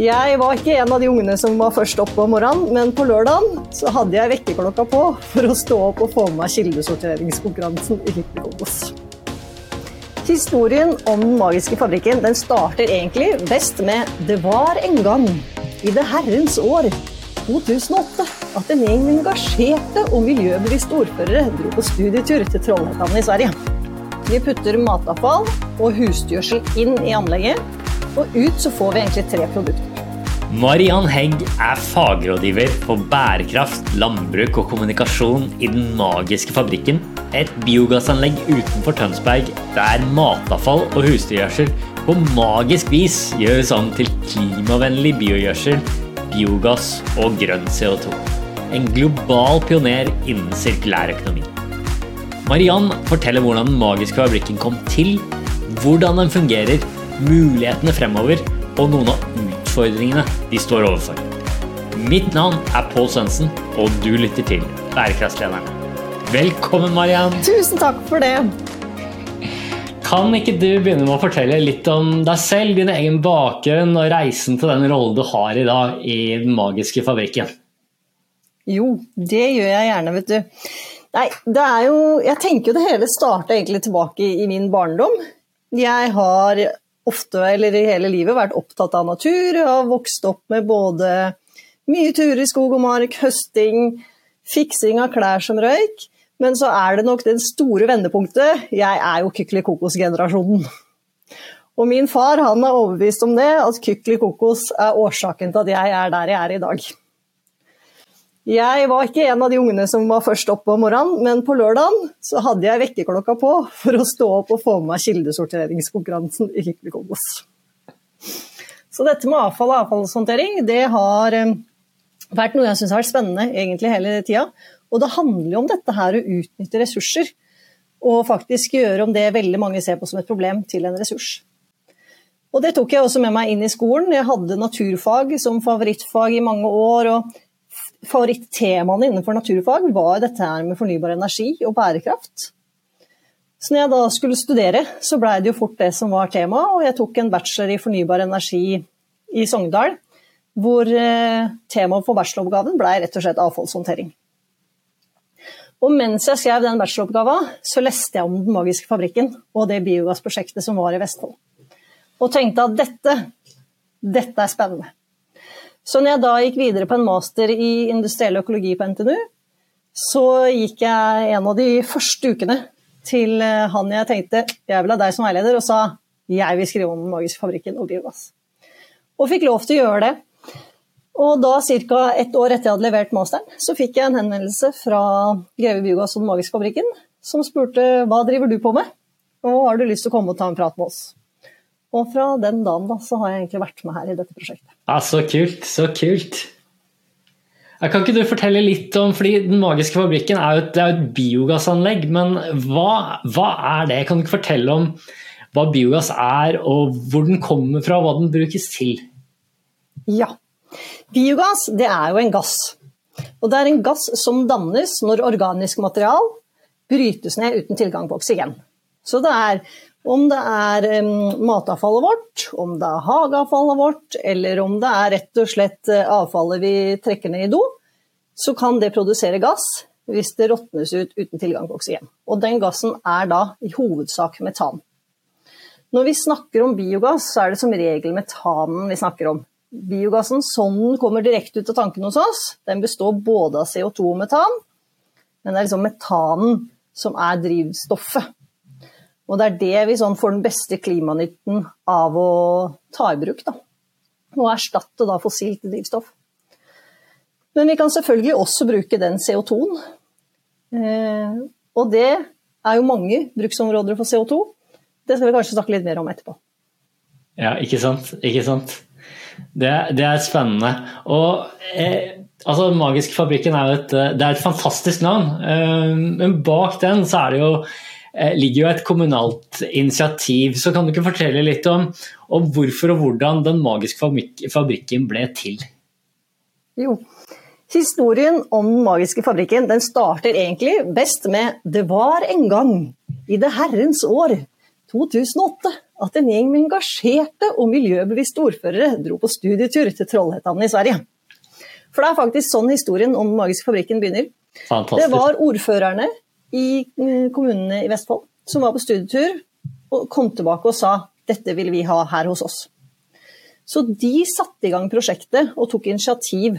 Jeg var ikke en av de ungene som var først oppe om morgenen, men på lørdagen så hadde jeg vekkerklokka på for å stå opp og få med meg kildesorteringskonkurransen i Lykkelobos. Historien om Den magiske fabrikken den starter egentlig best med Det var en gang, i det herrens år 2008, at en gjeng engasjerte og miljøbevisste ordførere dro på studietur til Trollhättan i Sverige. Vi putter matavfall og husdyrgjødsel inn i anlegget, og ut så får vi egentlig tre produkter. Mariann Hegg er fagrådgiver for bærekraft, landbruk og kommunikasjon i Den magiske fabrikken, et biogassanlegg utenfor Tønsberg der matavfall og husdyrgjødsel på magisk vis gjøres om til klimavennlig biogjødsel, biogass og grønn CO2. En global pioner innen sirkulær økonomi. Mariann forteller hvordan Den magiske fabrikken kom til, hvordan den fungerer, mulighetene fremover og noen av utfordringene de står overfor. Mitt navn er Pål Svendsen, og du lytter til Bærekraftslederne. Velkommen, Mariann. Tusen takk for det. Kan ikke du begynne med å fortelle litt om deg selv, din egen bakgrunn og reisen til den rollen du har i dag i Den magiske fabrikken? Jo, det gjør jeg gjerne, vet du. Nei, det er jo Jeg tenker jo det hele starta egentlig tilbake i min barndom. Jeg har ofte, eller i hele livet, vært opptatt av natur. Jeg har vokst opp med både mye turer i skog og mark, høsting, fiksing av klær som røyk. Men så er det nok det store vendepunktet. Jeg er jo Kykeli Kokos-generasjonen. Og min far han er overbevist om det, at Kykeli Kokos er årsaken til at jeg er der jeg er i dag. Jeg var ikke en av de ungene som var først oppe om morgenen, men på lørdagen så hadde jeg vekkerklokka på for å stå opp og få med meg kildesorteringskonkurransen i Hyppelig Kobos. Så dette med avfall og avfallshåndtering det har eh, vært noe jeg syns har vært spennende egentlig hele tida. Og det handler jo om dette her å utnytte ressurser, og faktisk gjøre om det veldig mange ser på som et problem, til en ressurs. Og det tok jeg også med meg inn i skolen. Jeg hadde naturfag som favorittfag i mange år. og Favorittemaene innenfor naturfag var dette her med fornybar energi og bærekraft. Så når jeg da skulle studere, så blei det jo fort det som var tema, og jeg tok en bachelor i fornybar energi i Sogndal, hvor eh, temaet for bacheloroppgaven blei rett og slett avfallshåndtering. Og mens jeg skrev den bacheloroppgaven, så leste jeg om Den magiske fabrikken og det biogassprosjektet som var i Vestfold. Og tenkte at dette, dette er spennende. Så når jeg da gikk videre på en master i industriell økologi på NTNU, så gikk jeg en av de første ukene til eh, han jeg tenkte jeg vil ha deg som veileder, og sa jeg vil skrive om Den magiske fabrikken og biogass. Og fikk lov til å gjøre det. Og da ca. ett år etter jeg hadde levert masteren, så fikk jeg en henvendelse fra Greve Biogass og Den magiske fabrikken, som spurte hva driver du på med, og har du lyst til å komme og ta en prat med oss? Og fra den dagen da, så har jeg egentlig vært med her i dette prosjektet. Ja, Så kult, så kult. Kan ikke du fortelle litt om, fordi Den magiske fabrikken er jo et, er et biogassanlegg, men hva, hva, er det? Kan du ikke fortelle om hva biogass er, og hvor den kommer fra, og hva den brukes til? Ja. Biogass det er jo en gass. Og det er en gass som dannes når organisk material brytes ned uten tilgang på oksygen. Så det er om det er matavfallet vårt, om det er hageavfallet vårt, eller om det er rett og slett eh, avfallet vi trekker ned i do, så kan det produsere gass hvis det råtnes ut uten tilgang på oksygen. Og den gassen er da i hovedsak metan. Når vi snakker om biogass, så er det som regel metanen vi snakker om. Biogassen sånn den kommer direkte ut av tanken hos oss, den består både av CO2 og metan, men det er liksom metanen som er drivstoffet. Og det er det vi sånn får den beste klimanytten av å ta i bruk. Da. Og erstatte da fossilt drivstoff. Men vi kan selvfølgelig også bruke den CO2-en. Eh, og det er jo mange bruksområder for CO2. Det skal vi kanskje snakke litt mer om etterpå. Ja, ikke sant. Ikke sant. Det, det er spennende. Og eh, altså, Magisk fabrikken er et, det er et fantastisk navn. Eh, men bak den så er det jo Eh, ligger jo et kommunalt initiativ. Så kan du ikke fortelle litt om, om hvorfor og hvordan Den magiske fabrikken ble til? Jo, historien om Den magiske fabrikken den starter egentlig best med Det var en gang, i det herrens år 2008, at en gjeng med engasjerte og miljøbevisste ordførere dro på studietur til Trollhättan i Sverige. For det er faktisk sånn historien om Den magiske fabrikken begynner. Fantastisk. Det var ordførerne i eh, kommunene i Vestfold som var på studietur og kom tilbake og sa dette vil vi ha her hos oss. Så de satte i gang prosjektet og tok initiativ.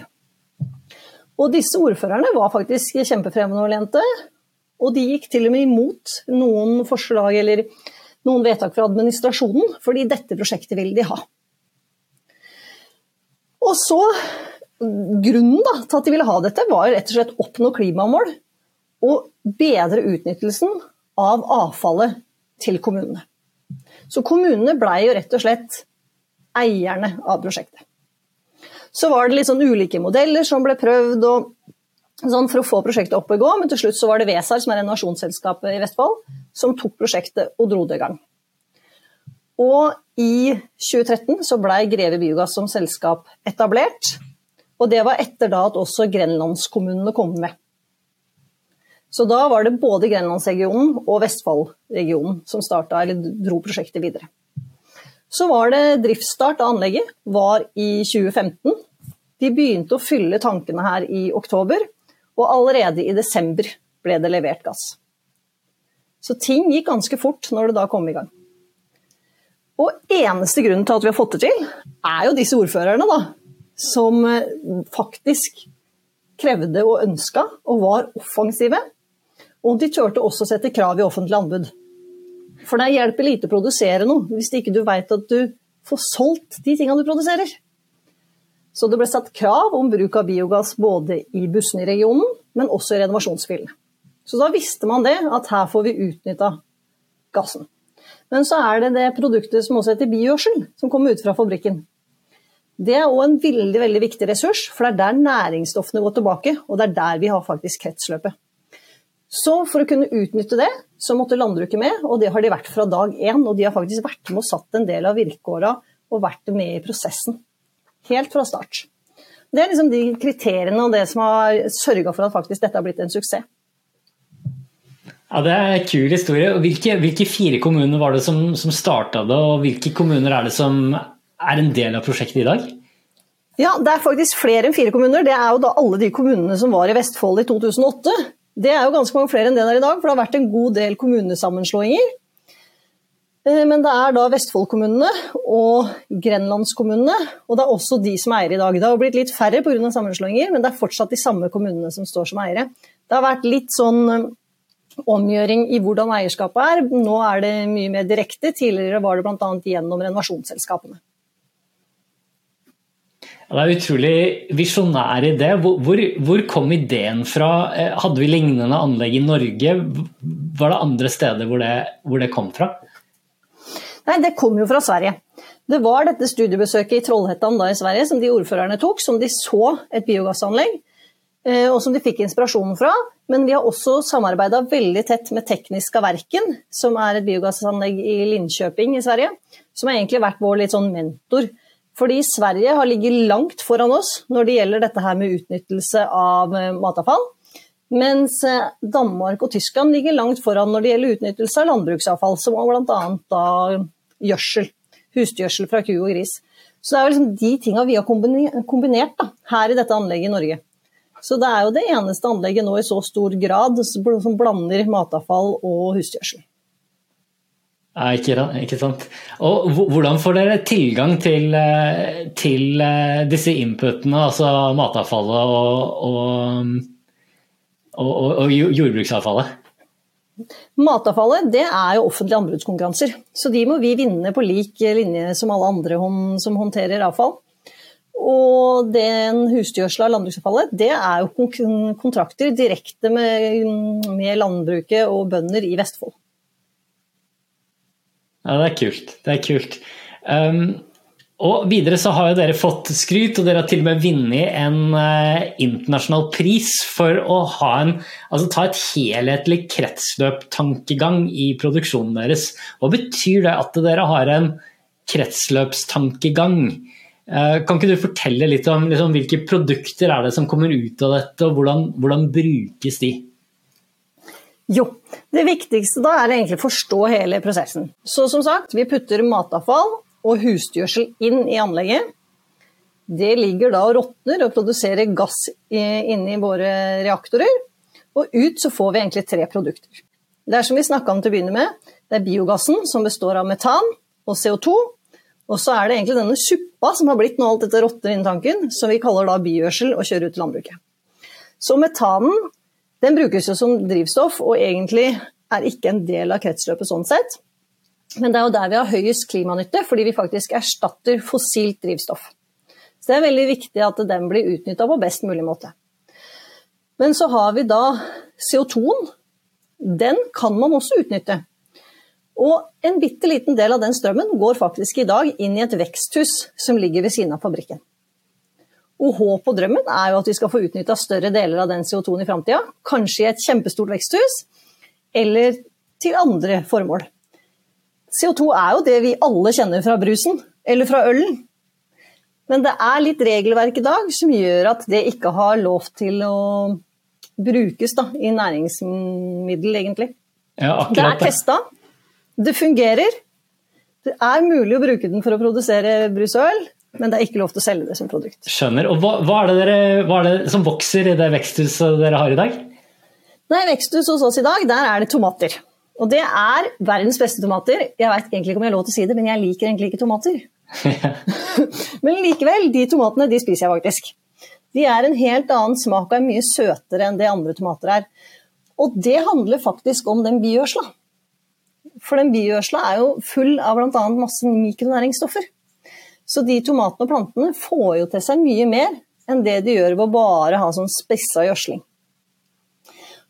Og disse ordførerne var faktisk kjempefremoverlente, og de gikk til og med imot noen forslag eller noen vedtak fra administrasjonen, fordi dette prosjektet ville de ha. Og så Grunnen da, til at de ville ha dette, var rett og slett oppnå klimamål og bedre utnyttelsen av avfallet til kommunene. Så kommunene blei jo rett og slett eierne av prosjektet. Så var det litt sånn ulike modeller som ble prøvd sånn for å få prosjektet opp og gå, men til slutt så var det Vesar, som er renovasjonsselskapet i Vestfold, som tok prosjektet og dro det i gang. Og i 2013 så blei Greve Biogass som selskap etablert, og det var etter da at også grenlandskommunene kom med. Så da var det både Grenlandsregionen og Vestfoldregionen som starta, eller dro prosjektet videre. Så var det driftsstart av anlegget var i 2015. De begynte å fylle tankene her i oktober, og allerede i desember ble det levert gass. Så ting gikk ganske fort når det da kom i gang. Og eneste grunnen til at vi har fått det til, er jo disse ordførerne, da. Som faktisk krevde og ønska og var offensive og de turte også å sette krav i offentlig anbud. For det hjelper lite å produsere noe hvis ikke du veit at du får solgt de tingene du produserer. Så det ble satt krav om bruk av biogass både i bussene i regionen, men også i renovasjonsfilen. Så da visste man det, at her får vi utnytta gassen. Men så er det det produktet som også heter biogjødsel, som kommer ut fra fabrikken. Det er òg en veldig, veldig viktig ressurs, for det er der næringsstoffene går tilbake, og det er der vi har faktisk kretsløpet. Så for å kunne utnytte det, så måtte landbruket med, og det har de vært fra dag én. Og de har faktisk vært med og satt en del av virkeåra og vært med i prosessen. Helt fra start. Det er liksom de kriteriene og det som har sørga for at faktisk dette har blitt en suksess. Ja, Det er en kul historie. Hvilke, hvilke fire kommuner var det som, som starta det, og hvilke kommuner er det som er en del av prosjektet i dag? Ja, Det er faktisk flere enn fire kommuner. Det er jo da alle de kommunene som var i Vestfold i 2008. Det er jo ganske mange flere enn det der i dag, for det har vært en god del kommunesammenslåinger. Eh, men det er da Vestfold-kommunene og Grenlandskommunene, og det er også de som eier i dag. Det har blitt litt færre pga. sammenslåinger, men det er fortsatt de samme kommunene som står som eiere. Det har vært litt sånn eh, omgjøring i hvordan eierskapet er. Nå er det mye mer direkte. Tidligere var det bl.a. gjennom renovasjonsselskapene. Det er utrolig visjonær idé. Hvor, hvor, kom ideen fra? Eh, hadde vi lignende anlegg i Norge? Var det andre steder hvor det, hvor det kom fra? Nei, Det kom jo fra Sverige. Det var dette studiebesøket i Trollhättan i Sverige som de ordførerne tok, som de så et biogassanlegg, eh, og som de fikk inspirasjon fra. Men vi har også samarbeida veldig tett med Tekniska Verken, som er et biogassanlegg i Linköping i Sverige. Som har egentlig vært vår litt sånn mentor fordi Sverige har ligget langt foran oss når det gjelder dette her med utnyttelse av eh, matavfall. Mens eh, Danmark og Tyskland ligger langt foran når det gjelder utnyttelse av landbruksavfall, som bl.a. gjødsel. Husdyrgjødsel fra ku og gris. Så det er liksom de tinga vi har kombinert da, her i dette anlegget i Norge. Så det er jo det eneste anlegget nå i så stor grad som blander matavfall og husdyrgjødsel. Ja, ikke, sant. Og hvordan får dere tilgang til, eh, til eh, disse inputene, altså matavfallet og, og, og, og, jordbruksavfallet? Matavfallet det er jo offentlige anbudskonkurranser, så de må vi vinne på lik linje som alle andre som håndterer avfall. Og den husdyrgjødsla og landbruksavfallet det er jo kontrakter direkte med, med landbruket og bønder i Vestfold. Ja, det er kult. Det er kult. Um, og videre så har jo dere fått skryt, og dere har til og med vunnet en uh, internasjonal pris for å en, altså ta et helhetlig kretsløptankegang i produksjonen deres. Hva betyr det at dere har en kretsløpstankegang? Uh, kan ikke du fortelle litt om liksom, hvilke produkter er det som kommer ut av dette, og hvordan, hvordan brukes de? Jo, det viktigste da er egentlig å forstå hele prosessen. Så som sagt, vi putter matavfall og husdyrgjødsel inn i anlegget. Det ligger da og råtner og produserer gass inni våre reaktorer. Og ut så får vi egentlig tre produkter. Det er som vi snakka om til å begynne med, det er biogassen som består av metan og CO2. Og så er det egentlig denne suppa som har blitt når alt dette råtner inni tanken, som vi kaller da biogjødsel og kjører ut til landbruket. Så metanen den brukes jo som drivstoff og egentlig er ikke en del av kretsløpet sånn sett. Men det er jo der vi har høyest klimanytte, fordi vi faktisk erstatter fossilt drivstoff. Så det er veldig viktig at den blir utnytta på best mulig måte. Men så har vi da CO2-en. Den kan man også utnytte. Og en bitte liten del av den strømmen går faktisk i dag inn i et veksthus som ligger ved siden av fabrikken. Og håp og drømmen er jo at vi skal få utnytta større deler av den CO2-en i framtida. Kanskje i et kjempestort veksthus, eller til andre formål. CO2 er jo det vi alle kjenner fra brusen, eller fra ølen. Men det er litt regelverk i dag som gjør at det ikke har lov til å brukes da, i næringsmiddel, egentlig. Ja, det er testa, det fungerer. Det er mulig å bruke den for å produsere brus og øl, men det er ikke lov til å selge det som produkt. Skjønner. Og hva, hva, er, det dere, hva er, det som vokser i det veksthuset dere har i dag? Nei, Veksthus hos oss i dag, der er det tomater. Og det er verdens beste tomater. Jeg vet egentlig ikke om jeg har lov til å si det, men jeg liker egentlig ikke tomater. men likevel, de tomatene de spiser jeg faktisk. De er en helt annen smak og er mye søtere enn det andre tomater er. Og det handler faktisk om den biogjødsla. For den biogjødsla er jo full av bl.a. masse mikronæringsstoffer. Så de tomatene og plantene får jo til seg mye mer enn det de gjør ved å bare ha sånn spissa gjødsling.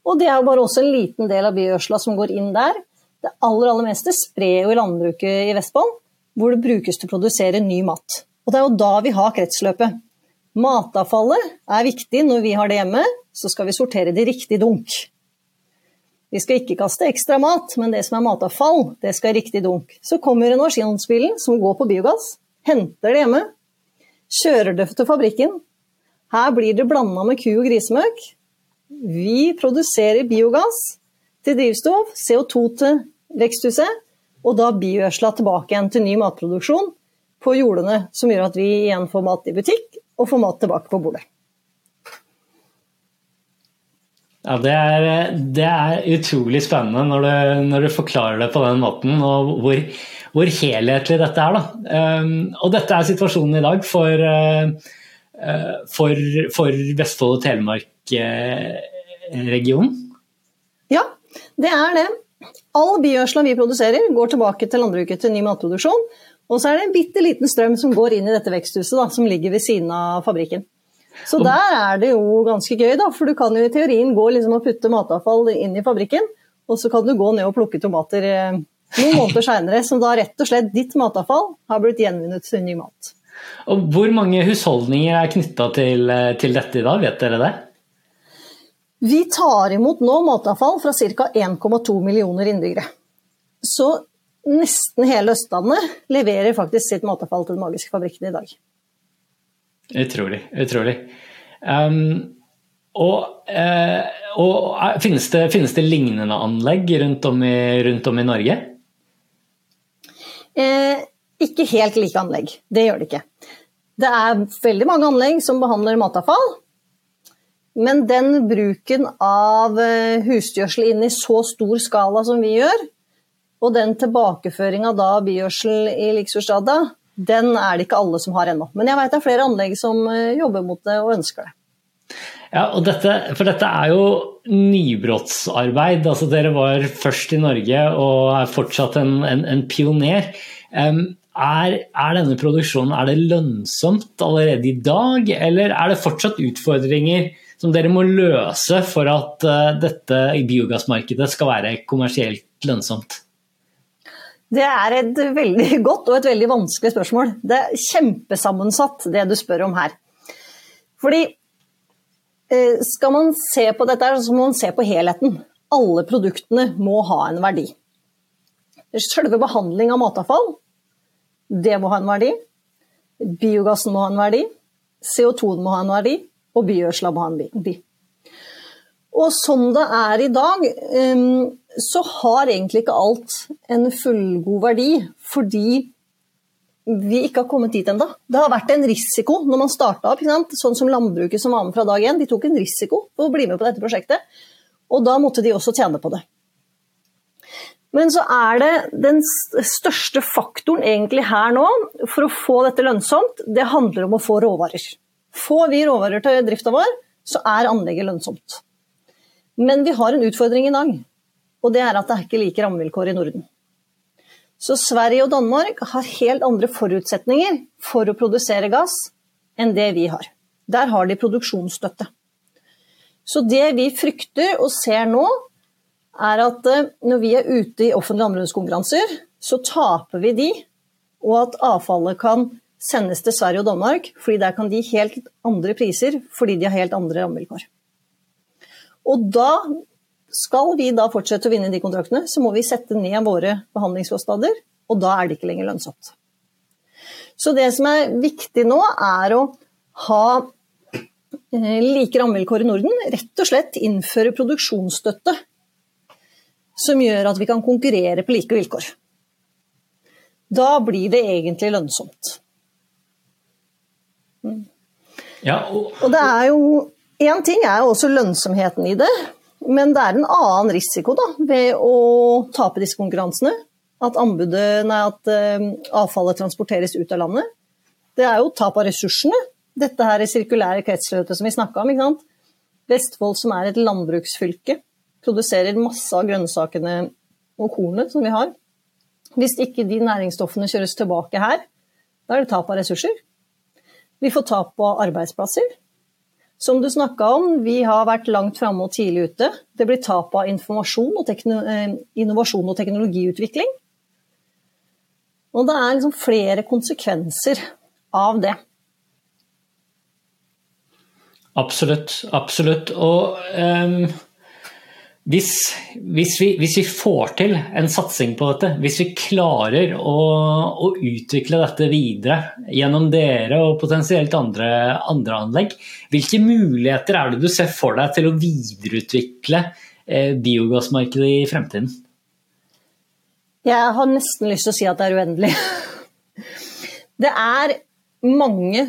Og det er jo bare også en liten del av biogjødsla som går inn der. Det aller, aller meste sprer jo i landbruket i Vestfold, hvor det brukes til å produsere ny mat. Og det er jo da vi har kretsløpet. Matavfallet er viktig når vi har det hjemme, så skal vi sortere det i riktig dunk. Vi skal ikke kaste ekstra mat, men det som er matavfall, det skal i riktig dunk. Så kommer renovasjonsbilen som går på biogass, henter det hjemme, kjører det til fabrikken. Her blir det blanda med ku- og grisemøkk. Vi produserer biogass til drivstoff, CO2 til veksthuset, og da biogjødsla tilbake igjen til ny matproduksjon på jordene, som gjør at vi igjen får mat i butikk og får mat tilbake på bordet. Ja, det er, det er utrolig spennende når du, når du, forklarer det på den måten, og hvor, hvor helhetlig dette er. Um, og dette er situasjonen i dag for, uh, for, for Vestfold og Telemark-regionen? ja, det er det. All biogjødsla vi produserer, går tilbake til landbruket til ny matproduksjon. Og så er det en bitte liten strøm som går inn i dette veksthuset, da, som ligger ved siden av fabrikken. Så der er det jo ganske gøy, da, for du kan jo i teorien gå liksom og putte matavfall inn i fabrikken, og så kan du gå ned og plukke tomater eh, noen måneder seinere, som da rett og slett ditt matavfall har blitt gjenvunnet til ny mat. Og Hvor mange husholdninger er knytta til, eh, til, dette i dag, vet dere det? Vi tar imot nå matavfall fra ca. 1,2 millioner innbyggere. Så nesten hele Østlandet leverer faktisk sitt matavfall til Den magiske fabrikken i dag. Utrolig. Utrolig. Um, og, eh, og eh, finnes, det, finnes, det, lignende anlegg rundt om i, rundt om i Norge? Eh, ikke helt like anlegg, det gjør det ikke. Det er veldig mange anlegg som behandler matavfall. Men den bruken av husgjødsel husdgjødsel inn i så stor skala som vi gjør, og den tilbakeføringa av bigjødsel i Liksfjordstrada, den er det ikke alle som har ennå. Men jeg vet det er flere anlegg som eh, jobber mot det og ønsker det. Ja, og dette, For dette er jo nybrottsarbeid. altså Dere var først i Norge og er fortsatt en, en, en pioner. Um, er, er, denne produksjonen er det lønnsomt allerede i dag, eller er det fortsatt utfordringer som dere må løse for at uh, dette biogassmarkedet skal være kommersielt lønnsomt? Det er et veldig godt og et veldig vanskelig spørsmål. Det er kjempesammensatt, det du spør om her. Fordi skal man se på dette, så må man se på helheten. Alle produktene må ha en verdi. Selve behandling av matavfall, det må ha en verdi. Biogassen må ha en verdi. CO2-en må ha en verdi. Og biogjødsla må ha en verdi. Og som det er i dag, ehm, så har egentlig ikke alt en fullgod verdi, fordi vi ikke har kommet dit ennå. Det har vært en risiko når man starta opp. Sånn som landbruket som var med fra dag én. De tok en risiko for å bli med på dette prosjektet. Og da måtte de også tjene på det. Men så er det den største faktoren egentlig her nå for å få dette lønnsomt, det handler om å få råvarer. Får vi råvarer til drifta vår, så er anlegget lønnsomt. Men vi har en utfordring i dag, og det er at det er ikke like rammevilkår i Norden. Så Sverige og Danmark har helt andre forutsetninger for å produsere gass enn det vi har. Der har de produksjonsstøtte. Så det vi frykter og ser nå, er at eh, når vi er ute i offentlige anbudskonkurranser, så taper vi de, og at avfallet kan sendes til Sverige og Danmark, fordi der kan de helt andre priser fordi de har helt andre rammevilkår. Og da skal vi da fortsette å vinne de kontraktene, så må vi sette ned våre behandlingskostnader, og da er det ikke lenger lønnsomt. Så det som er viktig nå, er å ha eh, like rammevilkår i Norden. Rett og slett innføre produksjonsstøtte som gjør at vi kan konkurrere på like vilkår. Da blir det egentlig lønnsomt. Mm. Ja, og... og det er jo Én ting er jo også lønnsomheten i det, men det er en annen risiko da, ved å tape disse konkurransene. At, anbudet, nei, at uh, avfallet transporteres ut av landet. Det er jo tap av ressursene. Dette her er sirkulære kretsløpet som vi snakka om. Vestfold som er et landbruksfylke produserer masse av grønnsakene og kornet som vi har. Hvis ikke de næringsstoffene kjøres tilbake her, da er det tap av ressurser. Vi får tap av arbeidsplasser. Som du snakka om, vi har vært langt framme og tidlig ute. Det blir tap av informasjon og eh, innovasjon og teknologiutvikling. Og det er liksom flere konsekvenser av det. Absolutt. Absolutt. Og um hvis, hvis, vi, hvis, vi, får til en satsing på dette, hvis vi klarer å, å utvikle dette videre gjennom dere og potensielt andre, andre, anlegg, hvilke muligheter er det du ser for deg til å videreutvikle eh, biogassmarkedet i fremtiden? Jeg har nesten lyst til å si at det er uendelig. Det er mange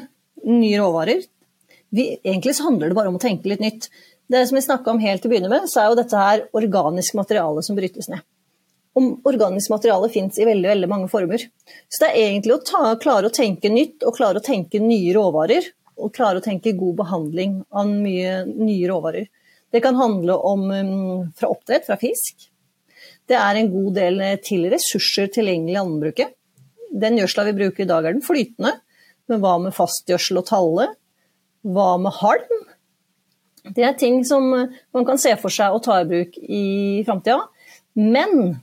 nye råvarer. Vi, egentlig handler det bare om å tenke litt nytt. Det som vi snakka om helt til å begynne med, så er jo dette her organisk materiale som brytes ned. Og organisk materiale fins i veldig, veldig mange former. Så det er egentlig å ta, klare å tenke nytt og klare å tenke nye råvarer. Og klare å tenke god behandling av mye nye råvarer. Det kan handle om um, fra oppdrett, fra fisk. Det er en god del til ressurser tilgjengelig i landbruket. Den gjødsla vi bruker i dag er den flytende. Men hva med fastgjødsel og talle? Hva med halm? Det er ting som man kan se for seg å ta i bruk i framtida. Men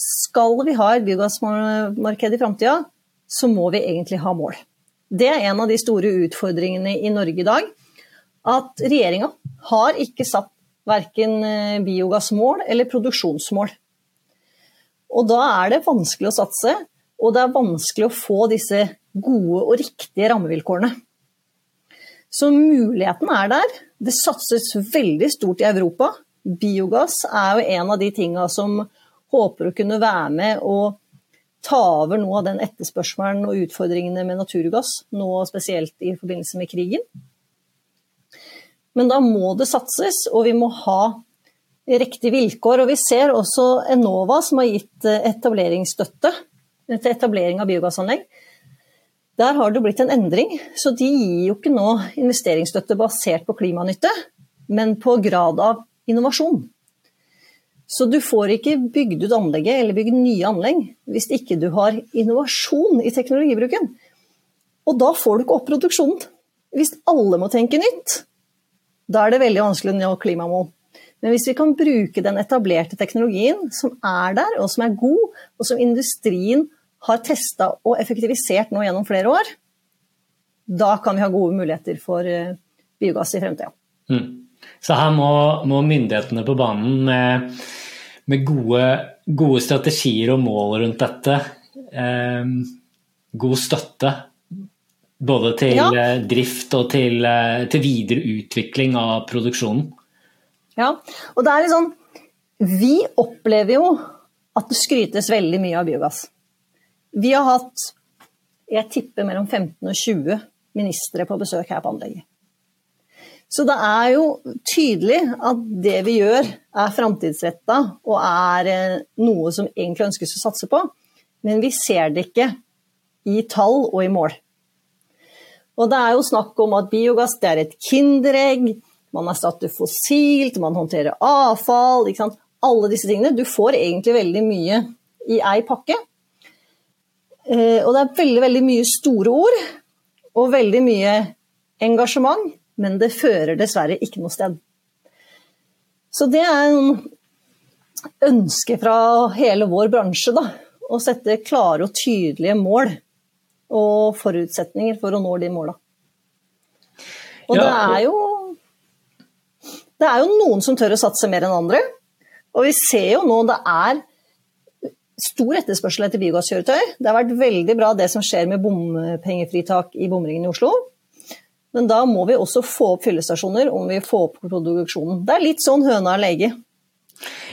skal vi ha et biogassmarked i framtida, så må vi egentlig ha mål. Det er en av de store utfordringene i Norge i dag. At regjeringa har ikke satt verken eh, biogassmål eller produksjonsmål. Og da er det vanskelig å satse, og det er vanskelig å få disse gode og riktige rammevilkårene. Så muligheten er der. Det satses veldig stort i Europa. Biogass er jo en av de tinga som håper å kunne være med og ta over noe av den etterspørselen og utfordringene med naturgass, nå spesielt i forbindelse med krigen. Men da må det satses, og vi må ha riktige vilkår. Og vi ser også Enova som har gitt etableringsstøtte til etablering av biogassanlegg. Der har det blitt en endring, så de gir jo ikke nå investeringsstøtte basert på klimanytte, men på grad av innovasjon. Så du får ikke bygd ut anlegget eller bygd nye anlegg hvis ikke du har innovasjon i teknologibruken. Og da får du ikke opp produksjonen. Hvis alle må tenke nytt, da er det veldig vanskelig å nå klimamål. Men hvis vi kan bruke den etablerte teknologien som er der, og som er god, og som industrien har testa og effektivisert nå gjennom flere år, da kan vi ha gode muligheter for eh, biogass i fremtida. Mm. Så her må, må, myndighetene på banen med, med gode, gode, strategier og mål rundt dette. Eh, god støtte både til ja. Eh, drift og til, eh, til videre utvikling av produksjonen. Ja, og det er litt sånn Vi opplever jo at det skrytes veldig mye av biogass. Vi har hatt jeg tipper mellom 15 og 20 ministre på besøk her på anlegget. Så det er jo tydelig at det vi gjør er framtidsretta og er eh, noe som egentlig ønskes å satse på, men vi ser det ikke i tall og i mål. Og det er jo snakk om at biogass det er et kinderegg, man erstatter fossilt, man håndterer avfall. Alle disse tingene. Du får egentlig veldig mye i ei pakke. Eh, og det er veldig, veldig mye store ord og veldig mye engasjement men det fører dessverre ikke noe sted. Så det er en ønske fra hele vår bransje, da. Å sette klare og tydelige mål og forutsetninger for å nå de måla. Og ja, det er jo Det er jo noen som tør å satse mer enn andre. Og vi ser jo nå det er stor etterspørsel etter biogasskjøretøy. Det har vært veldig bra det som skjer med bompengefritak i bomringen i Oslo. Men da må vi også få opp fyllestasjoner om vi får opp produksjonen. Det er litt sånn høna er lege.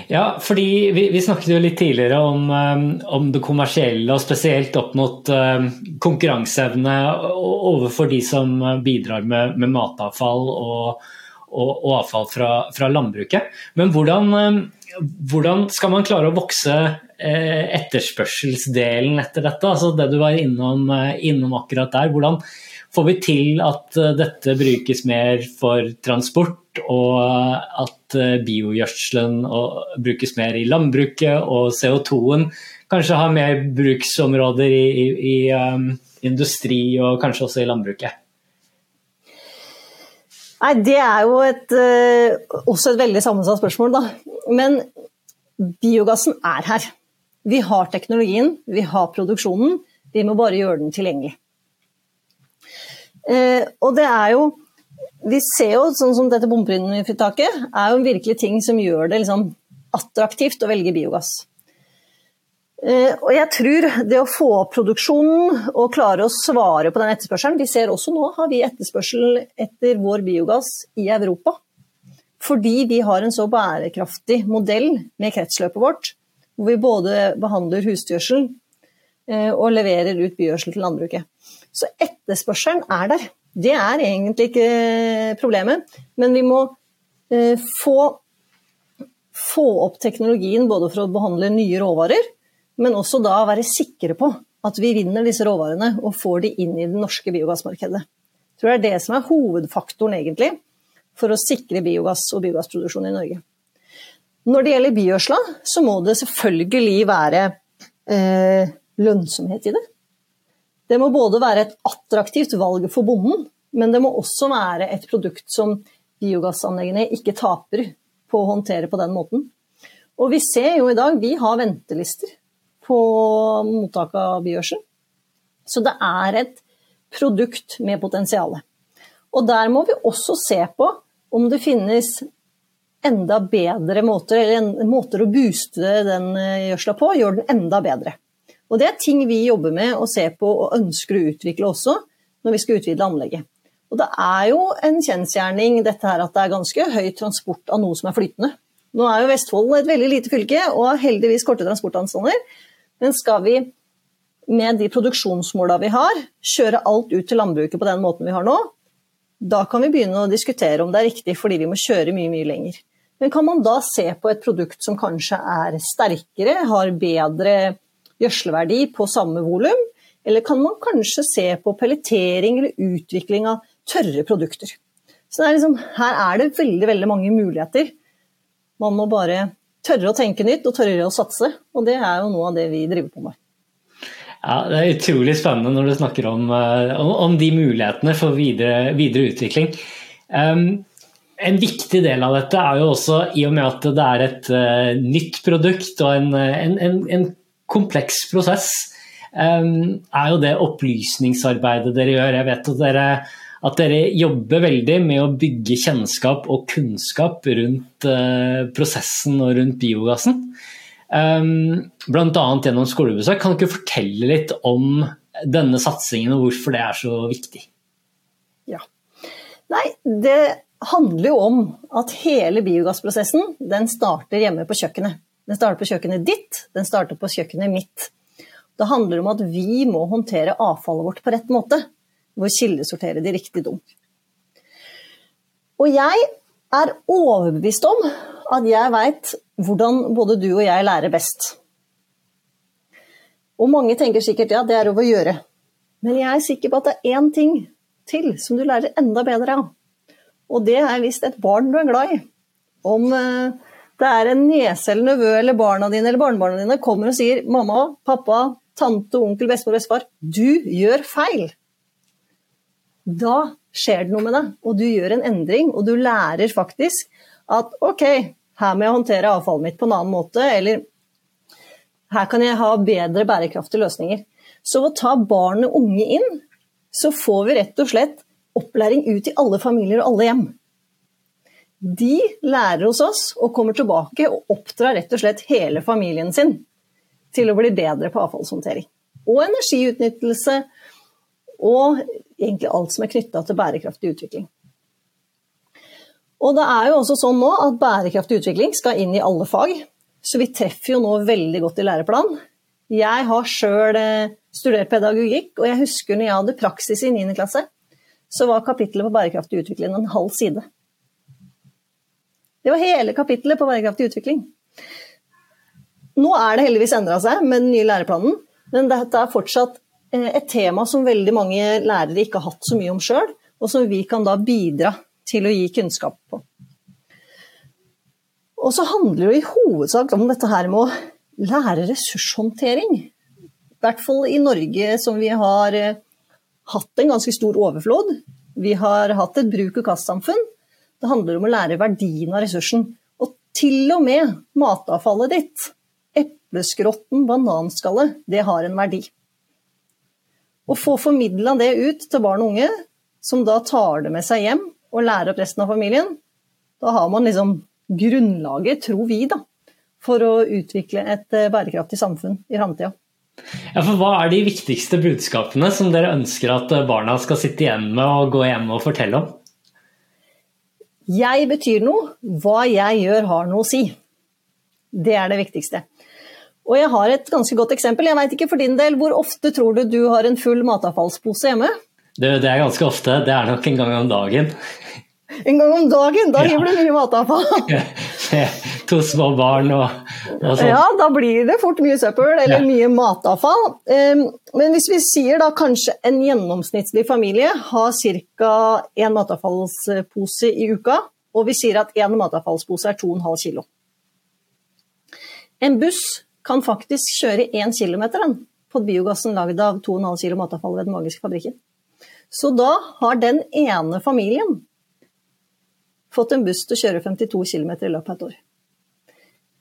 Ja, fordi vi, vi, snakket jo litt tidligere om, um, om, det kommersielle, og spesielt opp mot um, konkurranseevne overfor de som bidrar med, med matavfall og, og, og avfall fra, fra, landbruket. Men hvordan, um, hvordan, skal man klare å vokse eh, etterspørselsdelen etter dette? Altså det du var innom, eh, innom akkurat der. Hvordan, Får vi til at eh, dette brukes mer for transport, og at biogjødselen brukes mer i landbruket, og CO2-en kanskje har mer bruksområder i, i, i um, industri og kanskje også i landbruket? Nei, Det er jo et, også et veldig sammensatt spørsmål, da. Men biogassen er her. Vi har teknologien, vi har produksjonen. Vi må bare gjøre den tilgjengelig. Eh, og det er jo Vi ser jo sånn som dette bompengefritaket er jo virkelig ting som gjør det liksom attraktivt å velge biogass. Eh, og jeg tror det å få opp produksjonen og klare å svare på den etterspørselen Vi ser også nå har vi etterspørsel etter vår biogass i Europa. Fordi vi har en så bærekraftig modell med kretsløpet vårt, hvor vi både behandler husdyrgjødsel eh, og leverer ut bygjødsel til landbruket. Så etterspørselen er der. Det er egentlig ikke problemet, men vi må eh, få, få opp teknologien både for å behandle nye råvarer, men også da være sikre på at vi vinner disse råvarene og får de inn i det norske biogassmarkedet. Jeg tror det er det som er hovedfaktoren egentlig for å sikre biogass og biogassproduksjon i Norge. Når det gjelder biogjødsla, så må det selvfølgelig være eh, lønnsomhet i det. Det må både være et attraktivt valg for bonden, men det må også være et produkt som biogassanleggene ikke taper på å håndtere på den måten. Og vi ser jo i dag, vi har ventelister på mottak av biogjødsel. Så det er et produkt med potensial. Og der må vi også se på om det finnes enda bedre måter, eller måter å booste den eh, gjødsla på, gjør den enda bedre. Og Det er ting vi jobber med og ser på og ønsker å utvikle også når vi skal utvide anlegget. Og Det er jo en kjensgjerning dette her at det er ganske høy transport av noe som er flytende. Nå er jo Vestfold et veldig lite fylke og har heldigvis korte transportanstander. Men skal vi med de produksjonsmåla vi har, kjøre alt ut til landbruket på den måten vi har nå, da kan vi begynne å diskutere om det er riktig fordi vi må kjøre mye, mye lenger. Men kan man da se på et produkt som kanskje er sterkere, har bedre gjødselverdi på samme volum? Eller kan man kanskje se på pelletering eller utvikling av tørre produkter? Så er liksom, her er det veldig, veldig mange muligheter. Man må bare tørre å tenke nytt og tørre å satse. Og det er jo noe av det vi driver på med. Ja, Det er utrolig spennende når du snakker om, eh, om, de mulighetene for videre, videre utvikling. Um, en viktig del av dette er jo også, i og med at det er et uh, nytt produkt og en, en, en, en kompleks prosess, um, er jo det opplysningsarbeidet dere gjør. Jeg vet at dere, at dere jobber veldig med å bygge kjennskap og kunnskap rundt uh, prosessen og rundt biogassen. Um, Bl.a. gjennom skolebesøk. Kan du ikke fortelle litt om denne satsingen og hvorfor det er så viktig? Ja. Nei, det handler jo om at hele biogassprosessen den starter hjemme på kjøkkenet. Den starter på kjøkkenet ditt, den starter på kjøkkenet mitt. Det handler om at vi må håndtere avfallet vårt på rett måte. Hvor kildesortere de riktig dum. Og jeg er overbevist om at jeg veit hvordan både du og jeg lærer best. Og mange tenker sikkert ja, det er over å gjøre. Men jeg er sikker på at det er én ting til som du lærer enda bedre av. Og det er hvis et barn du er glad i. Om eh, det er en niese eller nevø eller barna dine eller barnebarna dine kommer og sier 'mamma, pappa, tante, onkel, bestemor, bestefar, du gjør feil'. Da skjer det noe med deg, og du gjør en endring, og du lærer faktisk at ok, her må jeg håndtere avfallet mitt på en annen måte, eller her kan jeg ha bedre bærekraftige løsninger. Så å ta barn og unge inn, så får vi rett og slett opplæring ut i alle familier og alle hjem. De lærer hos oss og kommer tilbake og oppdrar rett og slett hele familien sin til å bli bedre på avfallshåndtering. Og energiutnyttelse, og egentlig alt som er knytta til bærekraftig utvikling. Og det er jo også sånn nå at bærekraftig utvikling skal inn i alle fag. Så vi treffer jo nå veldig godt i læreplanen. Jeg har sjøl eh, studert pedagogikk, og jeg husker når jeg hadde praksis i 9. klasse, så var kapittelet på bærekraftig utvikling en halv side. Det var hele kapittelet på bærekraftig utvikling. Nå er det heldigvis endra seg med den nye læreplanen, men dette er fortsatt eh, et tema som veldig mange lærere ikke har hatt så mye om sjøl, og som vi kan da bidra til å gi kunnskap på. Og så handler det i hovedsak om dette her med å lære ressurshåndtering. I hvert fall i Norge som vi har eh, hatt en ganske stor overflod. Vi har hatt et bruk-og-kast-samfunn. Det handler om å lære verdien av ressursen. Og til og med matavfallet ditt, epleskrotten, bananskallet, det har en verdi. Å få formidla det ut til barn og unge, som da tar det med seg hjem og lære opp resten av familien, da har man liksom grunnlaget, tror vi, da, for å utvikle et eh, bærekraftig samfunn i framtida. Ja, for hva er de viktigste budskapene som dere ønsker at eh, barna skal sitte igjen med og gå hjem og fortelle om? Jeg betyr noe, hva jeg gjør har noe å si. Det er det viktigste. Og jeg har et ganske godt eksempel. Jeg veit ikke for din del, hvor ofte tror du du har en full matavfallspose hjemme? Det, det er ganske ofte. Det er nok en gang om dagen. En gang om dagen, da hiver du mye matavfall. to små barn og, og sånn. Ja, da blir det fort mye søppel eller ja. mye matavfall. Men hvis vi sier da kanskje en gjennomsnittlig familie har ca. én matavfallspose i uka, og vi sier at én matavfallspose er 2,5 kg. En buss kan faktisk kjøre 1 km på biogassen lagd av 2,5 kg matavfall ved Den magiske fabrikken. Så da har den ene familien fått en buss til å kjøre 52 km i løpet av et år.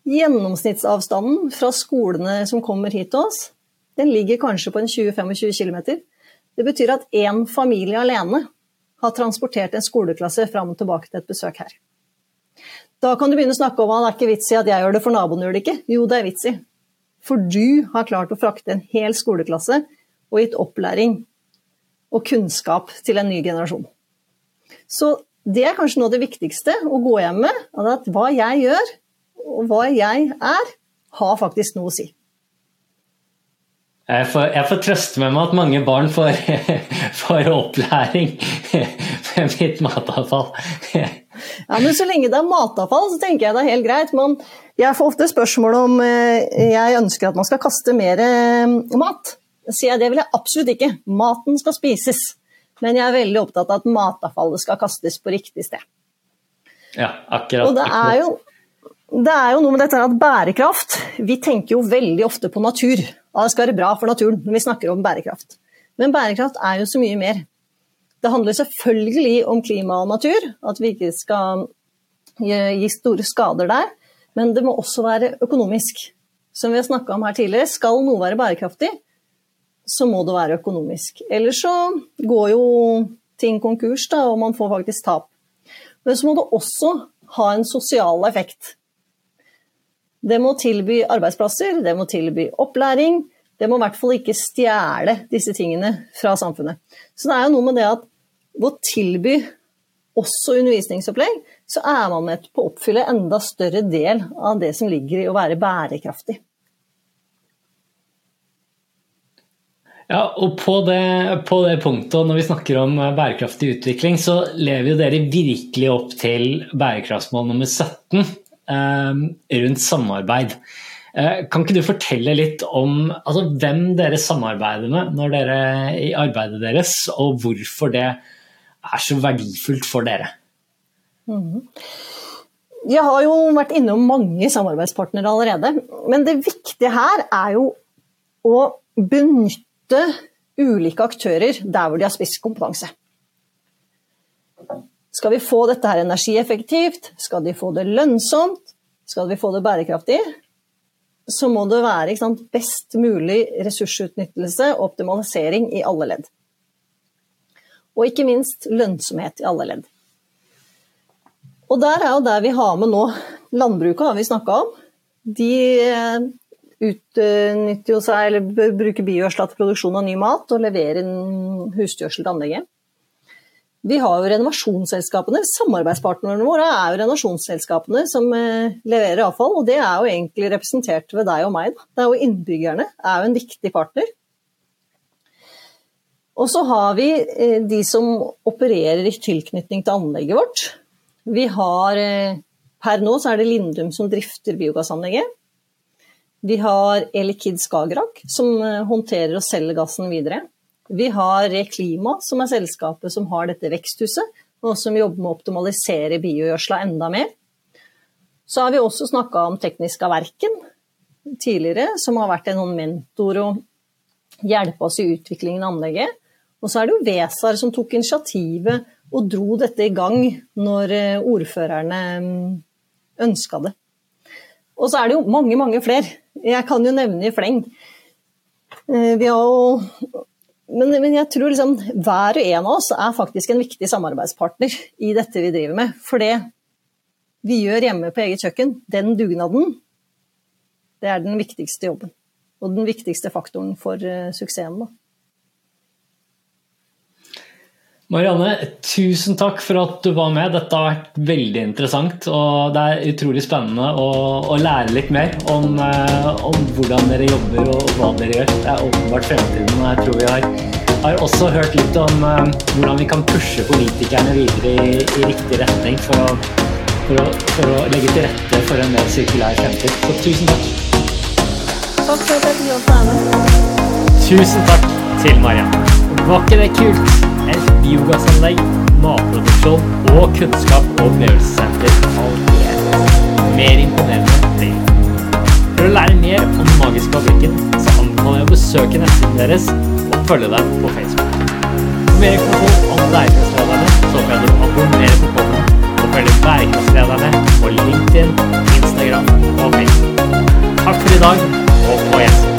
Gjennomsnittsavstanden fra skolene som kommer hit til oss, den ligger kanskje på en 20-25 km. Det betyr at én familie alene har transportert en skoleklasse fram og tilbake til et besøk her. Da kan du begynne å snakke om at det er ikke vits i at jeg gjør det, for naboen gjør det ikke. Jo, det er vits i. For du har klart å frakte en hel skoleklasse og gitt opplæring og kunnskap til en ny generasjon. Så det er kanskje noe av det viktigste å gå hjem med. At hva jeg gjør, og hva jeg er, har faktisk noe å si. Jeg får, jeg får trøste med meg at mange barn får, får opplæring med mitt matavfall. ja, men Så lenge det er matavfall, så tenker jeg det er helt greit. Men jeg får ofte spørsmål om eh, jeg ønsker at man skal kaste mer eh, mat. Sier jeg det vil jeg absolutt ikke. Maten skal spises. Men jeg er veldig opptatt av at matavfallet skal kastes på riktig sted. Ja, akkurat. Og det er jo, det er jo noe med dette at bærekraft Vi tenker jo veldig ofte på natur. Ja, det skal være bra for naturen når vi snakker om bærekraft. Men bærekraft er jo så mye mer. Det handler selvfølgelig om klima og natur, at vi ikke skal gi store skader der. Men det må også være økonomisk. Som vi har snakka om her tidligere, skal noe være bærekraftig, så må det være økonomisk. Ellers så går jo ting konkurs, da, og man får faktisk tap. Men så må det også ha en sosial effekt. Det må tilby arbeidsplasser, det må tilby opplæring. Det må i hvert fall ikke stjele disse tingene fra samfunnet. Så det er jo noe med det at ved å tilby også undervisningsopplegg, så er man med på å oppfylle enda større del av det som ligger i å være bærekraftig. Ja, og på det, på det punktet, når vi snakker om bærekraftig utvikling, så lever jo dere virkelig opp til bærekraftsmål nummer 17 eh, rundt samarbeid. Eh, kan ikke du fortelle litt om altså, hvem dere samarbeider med når dere, i arbeidet deres, og hvorfor det er så verdifullt for dere? Mm. Jeg har jo vært innom mange samarbeidspartnere allerede, men det viktige her er jo å benytte ulike aktører der hvor de har spisskompetanse. Skal vi få dette her energieffektivt, skal de få det lønnsomt, skal vi få det bærekraftig, så må det være sant, best mulig ressursutnyttelse og optimalisering i alle ledd. Og ikke minst lønnsomhet i alle ledd. Og der er jo der vi har med nå Landbruket har vi snakka om. De utnytter jo seg, eller bruker biogjødsel til produksjon av ny mat og leverer husgjødsel til anlegget. Vi har jo renovasjonsselskapene. Samarbeidspartnerne våre er jo renovasjonsselskapene som eh, leverer avfall, og det er jo egentlig representert ved deg og meg. Det er jo Innbyggerne er jo en viktig partner. Og så har vi eh, de som opererer i tilknytning til anlegget vårt. Vi har eh, Per nå så er det Lindum som drifter biogassanlegget. Vi har Elikid Skagerrak som eh, håndterer og selger gassen videre. Vi har Reklima, som er selskapet som har dette veksthuset, og som jobber med å optimalisere biogjødsla enda mer. Så har vi også snakka om Tekniska Verken tidligere, som har vært en sånn mentor og hjelpe oss i utviklingen av anlegget. Og så er det jo Vesar som tok initiativet og dro dette i gang når eh, ordførerne ønska det. Og så er det jo mange, mange flere. Jeg kan jo nevne i fleng. Eh, vi har jo men, men, jeg tror liksom hver og en av oss er faktisk en viktig samarbeidspartner i dette vi driver med. For det vi gjør hjemme på eget kjøkken, den dugnaden, det er den viktigste jobben. Og den viktigste faktoren for uh, suksessen. Da. Marianne, tusen takk for at du var med. Dette har vært veldig interessant. Og det er utrolig spennende å, å lære litt mer om, eh, om, hvordan dere jobber og hva dere gjør. Det er åpenbart fremtiden. Og jeg tror vi har, har også hørt litt om uh, hvordan vi kan pushe politikerne videre i, i riktig retning for å, for, å, for å, legge til rette for en mer sirkulær fremtid. Så tusen takk. Takk for at jeg fikk lov til å være med. Tusen takk til Marianne. Var ikke det kult? Biogassanlegg, matproduksjon og kunnskap- og opplevelsessenter allerede. Mer imponerende blir For å lære mer om Den magiske fabrikken, så anbefaler jeg å besøke nettsiden deres og følge dem på Facebook. For mer informasjon om bærekraftslederne, så kan du abonnere på podden og følge bærekraftslederne på LinkedIn, Instagram og Facebook. Takk for i dag, og på gjensyn.